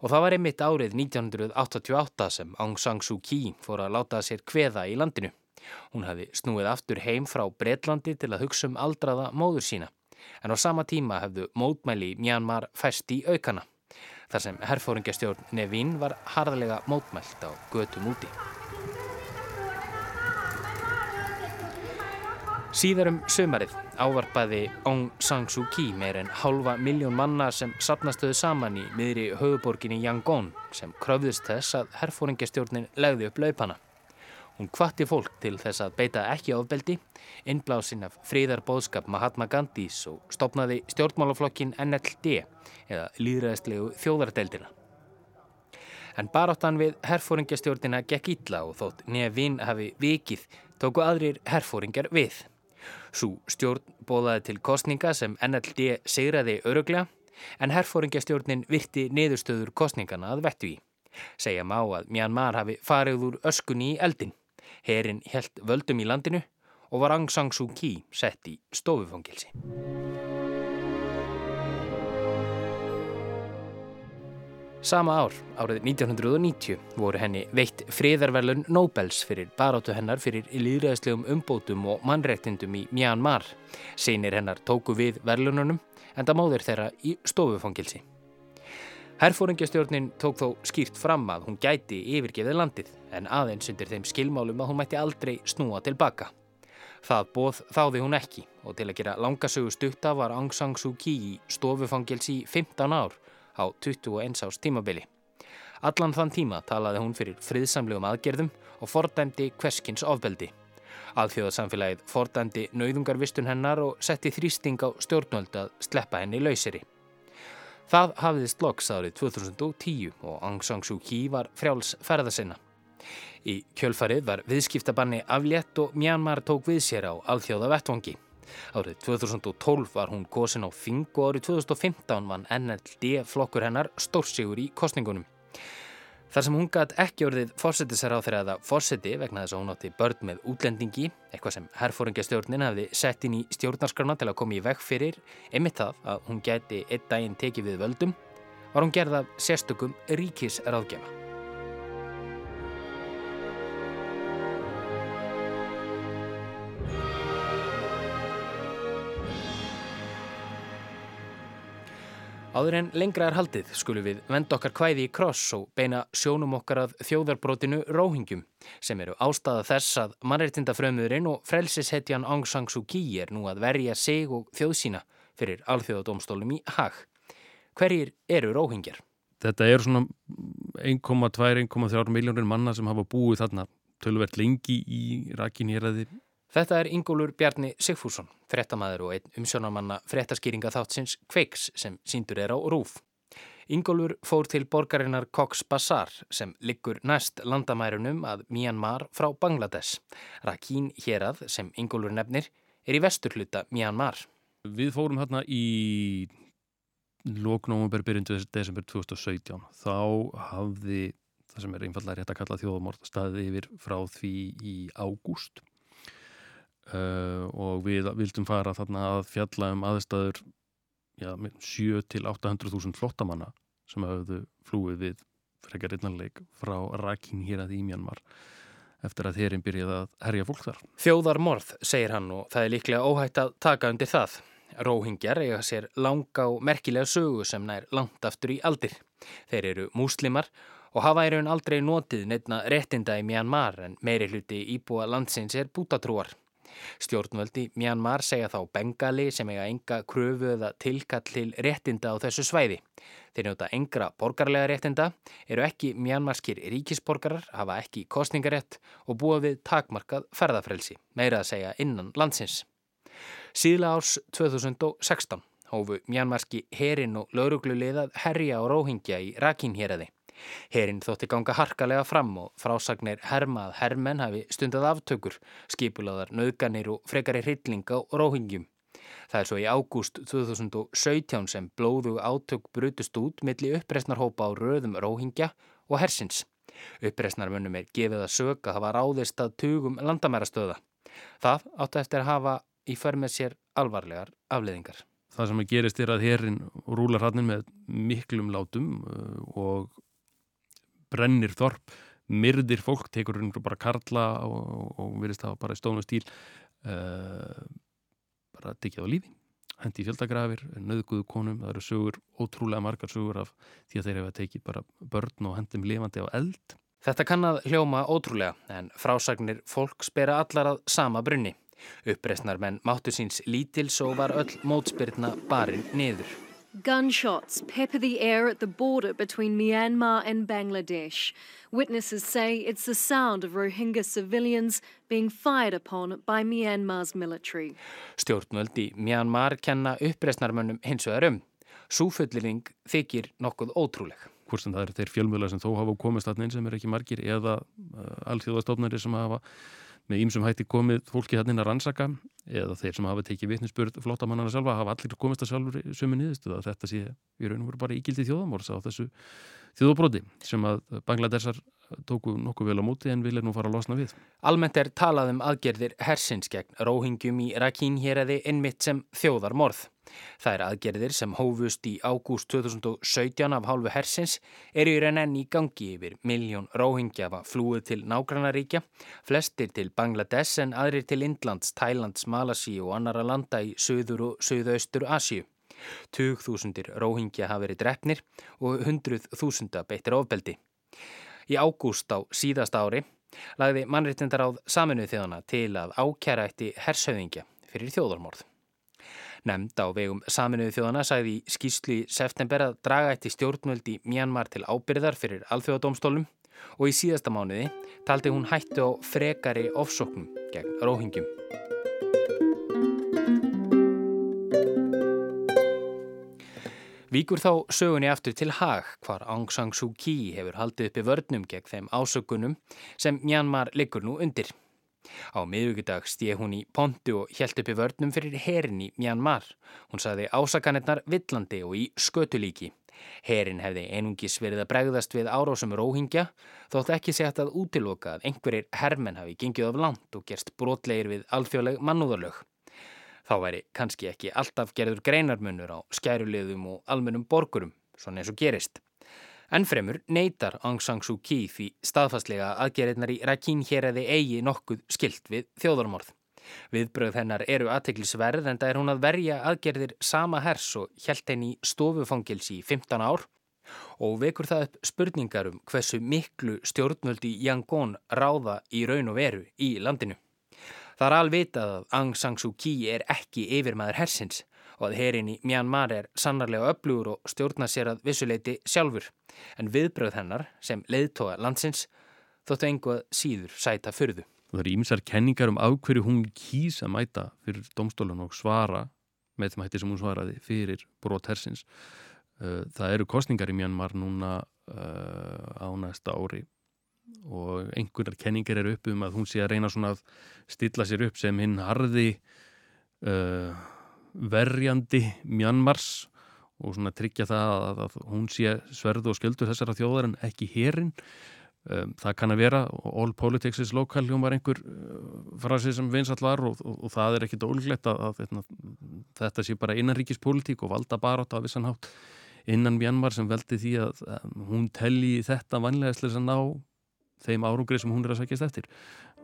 [SPEAKER 3] Og það var einmitt árið 1988 sem Aung San Suu Kyi fór að láta sér kveða í landinu. Hún hafi snúið aftur heim frá Breitlandi til að hugsa um aldraða móður sína. En á sama tíma hefðu mótmæli Myanmar fæst í aukana. Þar sem herfóringjastjórn Nevin var harðlega mótmælt á götu múti. Síðar um sömarið ávarpaði Aung San Suu Kyi meir en halva miljón manna sem sapnastöðu saman í miðri höfuborginni Yangon sem kröfðist þess að herfóringjastjórnin legði upp laupana. Hún kvatti fólk til þess að beita ekki ofbeldi, innblásin af fríðarbóðskap Mahatma Gandhis og stopnaði stjórnmálaflokkin NLD eða líðræðislegu þjóðardeldina. En baráttan við herfóringjastjórnina gekk ítla og þótt nefn hafi vikið tóku aðrir herfóringjar við. Sú stjórn bóðaði til kostninga sem NLD segraði öruglega en herfóringjastjórnin virti niðurstöður kostningana að vettu í. Segja má að Myanmar hafi farið úr öskunni í eldin. Herin helt völdum í landinu og var Aung San Suu Kyi sett í stofufangilsi. Sama ár, árið 1990, voru henni veitt friðarverlun Nobels fyrir barátu hennar fyrir líðræðslegum umbótum og mannrektindum í Myanmar. Seinir hennar tóku við verlununum en það móður þeirra í stofufangilsi. Herfóringjastjórnin tók þó skýrt fram að hún gæti yfirgefið landið en aðeins undir þeim skilmálum að hún mætti aldrei snúa tilbaka. Það bóð þáði hún ekki og til að gera langasögu stutta var Aung San Suu Kyi í stofufangilsi í 15 ár á 21 árs tímabili. Allan þann tíma talaði hún fyrir friðsamlegum aðgerðum og fordæmdi hverskins ofbeldi. Alþjóðarsamfélagið fordæmdi nauðungarvistun hennar og setti þrýsting á stjórnvöld að sleppa henni lauseri. Það hafiðist loks árið 2010 og Aung San Suu Kyi var frjáls ferðasinna. Í kjölfarið var viðskiptabanni aflétt og Myanmar tók við sér á alþjóða vettvangi. Árið 2012 var hún kosin á Þing og árið 2015 vann NLD flokkur hennar stórsigur í kostningunum. Þar sem hún gætt ekki orðið fórsetisar á þeirra eða fórseti vegna þess að hún átti börn með útlendingi, eitthvað sem herfóringastjórnin hafði sett inn í stjórnarskrana til að koma í veg fyrir, einmitt það að hún gæti einn daginn tekið við völdum, var hún gerð af sérstökum ríkisráðgefa. Áður en lengra er haldið skulum við venda okkar kvæði í kross og beina sjónum okkar að þjóðarbrótinu Róhingjum sem eru ástæða þess að mannreitindafröðmuðurinn og frelsishetjan Aung San Suu Kyi er nú að verja sig og þjóðsína fyrir alþjóðadómstólum í hag. Hverjir eru Róhingjar?
[SPEAKER 17] Þetta er svona 1,2-1,3 miljónir manna sem hafa búið þarna tölvert lengi í rakinýraði
[SPEAKER 3] Þetta er Ingólur Bjarni Sigfússon, frettamæður og einn umsjónarmanna frettaskýringa þáttsins Kveiks sem síndur er á Rúf. Ingólur fór til borgarinnar Cox Bazar sem liggur næst landamærunum að Myanmar frá Bangladesh. Rakhín hérað sem Ingólur nefnir er í vesturhluta Myanmar.
[SPEAKER 17] Við fórum hérna í lóknómumber byrjundu desember 2017. Þá hafði það sem er einfallega rétt að kalla þjóðamort staðið yfir frá því í ágúst uh, og við vildum fara þarna að fjalla um aðstæður já, 7 til 800.000 flottamanna sem hafðu flúið við frekar innanleik frá Rakin hér að Ímjanmar eftir að þeirrin byrjaði að herja fólk þar.
[SPEAKER 3] Þjóðarmorð, segir hann og það er líklega óhætt að taka undir það. Róhingjar eiga sér langa og merkilega sögu sem nær langt aftur í aldir. Þeir eru múslimar og hafa í raun aldrei notið nefna réttinda í Myanmar en meiri hluti íbúa landsins er bútatrúar. Stjórnvöldi Myanmar segja þá Bengali sem eiga enga kröfu eða tilkall til réttinda á þessu svæði. Þeir njóta engra borgarlega réttinda, eru ekki mjanmarskir ríkisborgarar, hafa ekki kostningarétt og búa við takmarkað ferðafrelsi, meira að segja innan landsins. Síðla árs 2016 hófu mjanmarski herin og lauruglulegað herja og róhingja í Rakinhéræði. Herin þótti ganga harkalega fram og frásagnir herma að hermenn hafi stundað aftökur, skipulaðar, nöðganir og frekari hryllinga og róhingjum. Það er svo í ágúst 2017 sem blóðu átök brutust út milli uppreysnarhópa á röðum róhingja og hersins. Uppreysnarmönnum er gefið að sög að hafa ráðist að tugum landamærastöða. Það áttu eftir að hafa í förmið sér alvarlegar afleðingar.
[SPEAKER 17] Það sem að gerist er að herin rúlar hann með miklum látum uh, og brennir þorp, myrðir fólk, tekur hún bara karla og, og, virðist það bara í stónu stíl uh, bara diggið á lífi hendi í fjöldagrafir, nöðguðu konum það eru sögur, ótrúlega margar sögur af því að þeir hefa tekið bara börn og hendum lifandi á eld.
[SPEAKER 3] Þetta kann að hljóma ótrúlega en frásagnir fólk spera allar að sama brunni. Uppreysnar menn máttu síns lítils og var öll mótspyrna barinn niður.
[SPEAKER 18] Gunshots pepper the air at the border between Myanmar and Bangladesh. Witnesses say it's the sound of Rohingya civilians being fired upon by Myanmar's military.
[SPEAKER 3] Stjórnvöld í Myanmar kenna uppreisnarmönnum hins vegar um. Súfullering þykir nokkuð ótrúleg.
[SPEAKER 17] Hvort sem það eru þeir fjölmjöla sem þó hafa komist að neins sem er ekki margir eða uh, alþjóðastofnari sem hafa með ýmsum hætti komið fólki þannig að rannsaka eða þeir sem hafa tekið vitnisspurð flottamannana sjálfa hafa allir komist að sjálfur sömu niðurstuða að þetta sé í raun og veru bara ígildi þjóðamórs á þessu þjóðabróti sem að Bangladesar tóku nokkuð vel á móti en vilja nú fara að losna við.
[SPEAKER 3] Almennt er talað um aðgerðir hersins gegn róhingjum í Rakhín hér eði innmitt sem þjóðarmorð. Það er aðgerðir sem hófust í ágúst 2017 af hálfu hersins er í raun enn í gangi yfir miljón róhingjafa flúið til nágrannaríkja, flestir til Bangladesh en aðrir til Indlands, Thailands, Malasi og annara landa í söður og söðaustur Asju. Tugþúsundir róhingja hafa verið drefnir og hundruð þúsunda beittir ofbeldi. Í ágúst á síðasta ári lagði mannréttindar áð saminuð þjóðana til að ákjæra eitt í hershauðingja fyrir þjóðarmorð. Nemnd á vegum saminuðu þjóðana sagði í skýslu í september að draga eitt í stjórnvöldi Myanmar til ábyrðar fyrir alþjóðadómstólum og í síðasta mánuði taldi hún hættu á frekari ofsóknum gegn róhingjum. Víkur þá sögunni aftur til Haag hvar Aung San Suu Kyi hefur haldið uppi vörnum gegn þeim ásökunum sem Myanmar liggur nú undir. Á miðugudag stíð hún í pontu og hjælt uppi vörnum fyrir herin í Myanmar. Hún saði ásakanirnar villandi og í skötulíki. Herin hefði einungis verið að bregðast við árásum róhingja þótt ekki sett að útiloka að einhverjir hermenn hafi gengið af land og gerst brotlegir við alþjóðleg mannúðarlög. Þá væri kannski ekki alltaf gerður greinarmunur á skærulegðum og almennum borgurum, svona eins og gerist. Ennfremur neytar Aung San Suu Kyi því staðfastlega aðgerðnar í Rakhine hér eða eigi nokkuð skilt við þjóðarmorð. Viðbröð hennar eru aðteglisverð en það er hún að verja aðgerðir sama hers og hjælt henni stofufangilsi í 15 ár og vekur það upp spurningar um hversu miklu stjórnvöldi Yangon ráða í raun og veru í landinu. Það er alvitað að Aung San Suu Kyi er ekki yfirmaður hersins og að herin í Myanmar er sannarlega öflugur og stjórna sér að vissuleiti sjálfur. En viðbröð hennar sem leiðtóa landsins þóttu einhvað síður sæta fyrðu.
[SPEAKER 17] Það eru ímsar kenningar um ákverju hún kýs að mæta fyrir domstólun og svara með þeim hætti sem hún svaraði fyrir brot hersins. Það eru kostningar í Myanmar núna uh, á næsta ári og einhverjar kenningar eru upp um að hún sé að reyna svona að stilla sér upp sem hinn harði uh, verjandi Mjanmars og svona tryggja það að, að hún sé sverðu og sköldu þessara þjóðar en ekki hérin um, það kann að vera all politics is local hún var einhver uh, frasið sem vinsall var og, og, og það er ekkit ólglegt að, að, að þetta sé bara innanríkispolítík og valda bara átt af vissan hátt innan Mjanmar sem veldi því að hún telli þetta vanlega slis að ná þeim árungri sem hún er að sækjast eftir.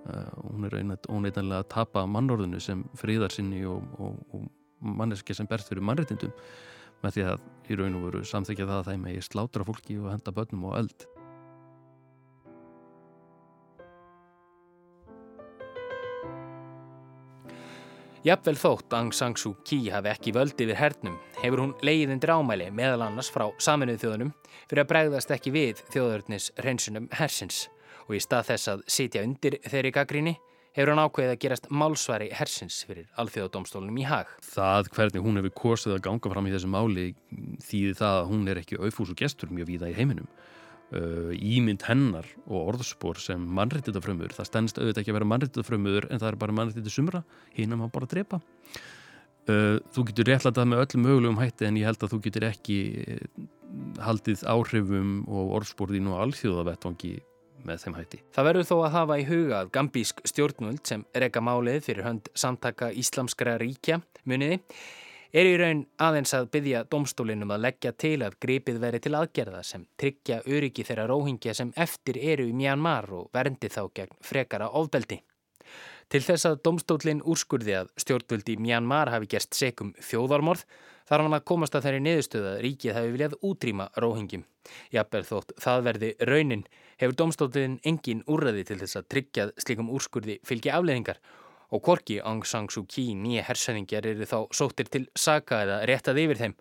[SPEAKER 17] Uh, hún er óneitanlega að tapa mannorðinu sem fríðar sinni og, og manneski sem berst fyrir mannreitindum með því að í raun og veru samþykja það að þeim eigi slátra fólki og henda börnum og eld.
[SPEAKER 3] Jafnvel þótt Aung San Suu Kyi hafi ekki völdi við hernum hefur hún leiðin drámæli meðal annars frá saminuð þjóðunum fyrir að bregðast ekki við þjóðurnis reynsunum hersins og í stað þess að sitja undir þeirri gaggríni hefur hann ákveðið að gerast málsværi hersins fyrir alþjóðadómstólunum í hag.
[SPEAKER 17] Það hvernig hún hefur kostið að ganga fram í þessu máli þýði það að hún er ekki auðfús og gestur mjög víða í heiminum. Uh, ímynd hennar og orðspor sem mannrættitafrömmur, það stennst auðvitað ekki að vera mannrættitafrömmur en það er bara mannrættiti sumra, hinn að maður bara drepa. Uh, þú getur réttlatað með öllum mögulegum hætti en ég held að þú getur ekki haldið áhrifum og orðsporðin og alþjóðavettvangi með þeim hætti.
[SPEAKER 3] Það verður þó að hafa í huga að gambísk stjórnvöld sem reyka málið fyrir hönd samtaka Íslamskra ríkja muniði er í raun aðeins að byggja domstólinum að leggja til að gripið veri til aðgerða sem tryggja öryggi þeirra róhingja sem eftir eru í Myanmar og verndi þá gegn frekara ofbeldi. Til þess að domstólinn úrskurði að stjórnvöldi Myanmar hafi gerst sekum þjóðarmorð þarf hann að komast að þeirri niðurstöða ríkið hafi viljað útrýma róhingjum. Jafnvel þótt það verði raunin hefur domstólinn engin úrraði til þess að tryggjað slikum úrskurði fylgi afleðingar og korki Aung San Suu Kyi nýja hersæðingjar eru þá sóttir til saga eða réttað yfir þeim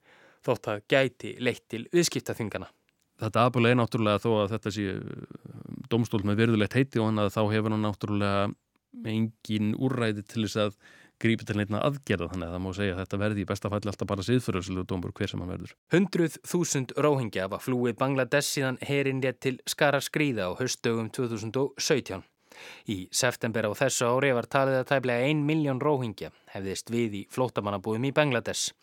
[SPEAKER 3] þótt að gæti leitt til viðskiptaþingana.
[SPEAKER 17] Þetta aðbúlega er náttúrulega þó að þetta sé domstól með virðulegt heiti og hann að þá hefur hann náttúrulega engin úrræði til þess að grípi til neittna aðgerða þannig að það má segja að þetta verði í besta falli alltaf bara siðfyrðarslegu dómur hver sem hann verður.
[SPEAKER 3] Hundruð þúsund róhingja var flúið Bangladesh síðan herin rétt til skara skrýða á höstdögum 2017. Í september á þessu ári var talið að tæplega ein miljón róhingja hefðist við í flótamannabúðum í Bangladesh.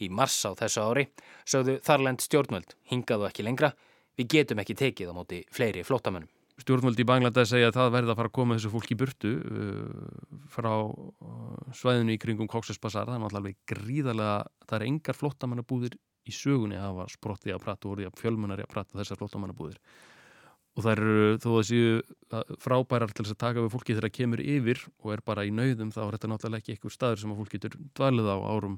[SPEAKER 3] Í mars á þessu ári sögðu Þarland stjórnvöld hingaðu ekki lengra, við getum ekki tekið á móti fleiri flótamannum
[SPEAKER 17] stjórnvöldi í Bangladesh segja að það verða að fara að koma þessu fólki í burtu uh, frá uh, svæðinu í kringum Bazar, það er náttúrulega gríðarlega, það er engar flottamannabúðir í sögunni. Að hafa sprottið að prata og orðið að fjölmunari að prata þessar flottamannabúðir og það eru þó að séu uh, frábærar til þess að taka við fólki þegar það kemur yfir og er bara í nauðum þá er þetta náttúrulega ekki eitthvað staður sem að fólk getur dvalið á árum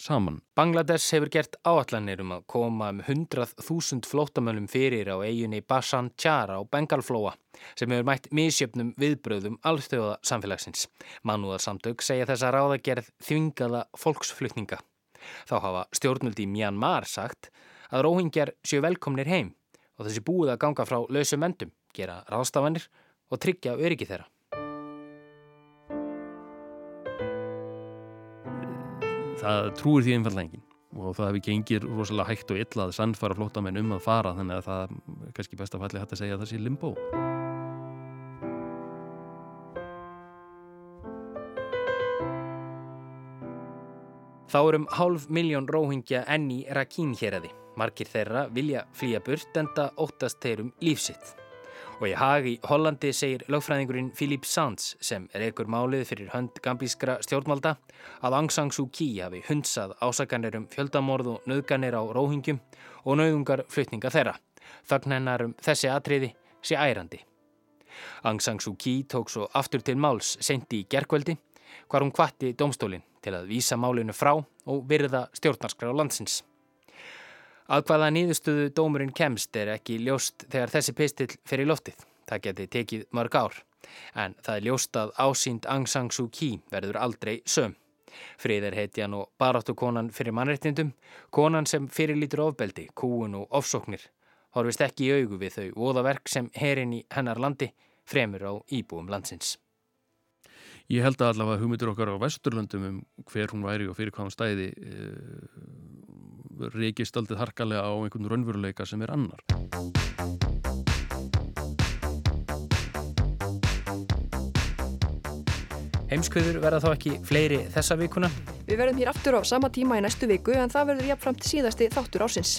[SPEAKER 17] saman.
[SPEAKER 3] Bangladesh hefur gert áallanir um að koma um 100.000 flótamönnum fyrir á eiginni Basan Char á Bengalflóa sem hefur mætt misjöfnum viðbröðum alþjóða samfélagsins. Mannúðarsamtök segja þess að ráða gerð þvingaða fólksflutninga. Þá hafa stjórnuldi Myanmar sagt að róhingjar séu velkomnir heim og þessi búið að ganga frá lausum endum, gera rástafanir og tryggja öryggi þeirra.
[SPEAKER 17] það trúir því einfallega enginn. Og það hefði gengir rosalega hægt og illa að sannfara flótamenn um að fara þannig að það er kannski best að falli hægt að segja að það sé limbo.
[SPEAKER 3] Þá er um hálf miljón róhingja enn í Rakín hér aði margir þeirra vilja flýja burt en það óttast þeir um lífsitt Og í hag í Hollandi segir lögfræðingurinn Philip Sands sem er ekkur málið fyrir hönd gambískra stjórnvalda að Aung San Suu Kyi hafi hundsað ásakanir um fjöldamorð og nöðganir á róhingjum og nöðungar flutninga þeirra. Þagn hennar um þessi atriði sé ærandi. Aung San Suu Kyi tók svo aftur til máls sendi í gerkveldi hvar hún kvatti domstólinn til að vísa málinu frá og virða stjórnarskra á landsins. Að hvaða nýðustuðu dómurinn kemst er ekki ljóst þegar þessi pistill fer í loftið. Það geti tekið mörg ár. En það er ljóst að ásýnd Aung San Suu Kyi verður aldrei söm. Friðar heitjan og baráttu konan fyrir mannreitnindum, konan sem fyrirlítur ofbeldi, kúun og ofsóknir, horfist ekki í augu við þau voðaverk sem herin í hennar landi fremur á íbúum landsins.
[SPEAKER 17] Ég held að allavega hugmyndir okkar á Vesturlöndum um hver hún væri og fyrir hvaðan stæði e, reykist aldrei harkalega á einhvern raunveruleika sem er annar.
[SPEAKER 3] Heimskviður verða þá ekki fleiri þessa vikuna.
[SPEAKER 4] Við verðum hér aftur á sama tíma í næstu viku en það verður jafnframt síðasti þáttur ásins.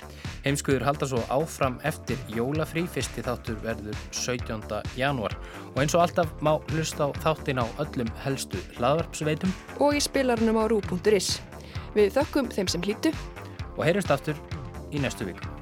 [SPEAKER 3] Heimskviður halda svo áfram eftir jólafrí, fyrsti þáttur verður 17. janúar og eins og alltaf má hlusta á þáttin á öllum helstu hlaðvarpsveitum
[SPEAKER 4] og í spilarnum á rú.is. Við þökkum þeim sem hlýtu
[SPEAKER 3] og heyrjumst aftur í næstu viku.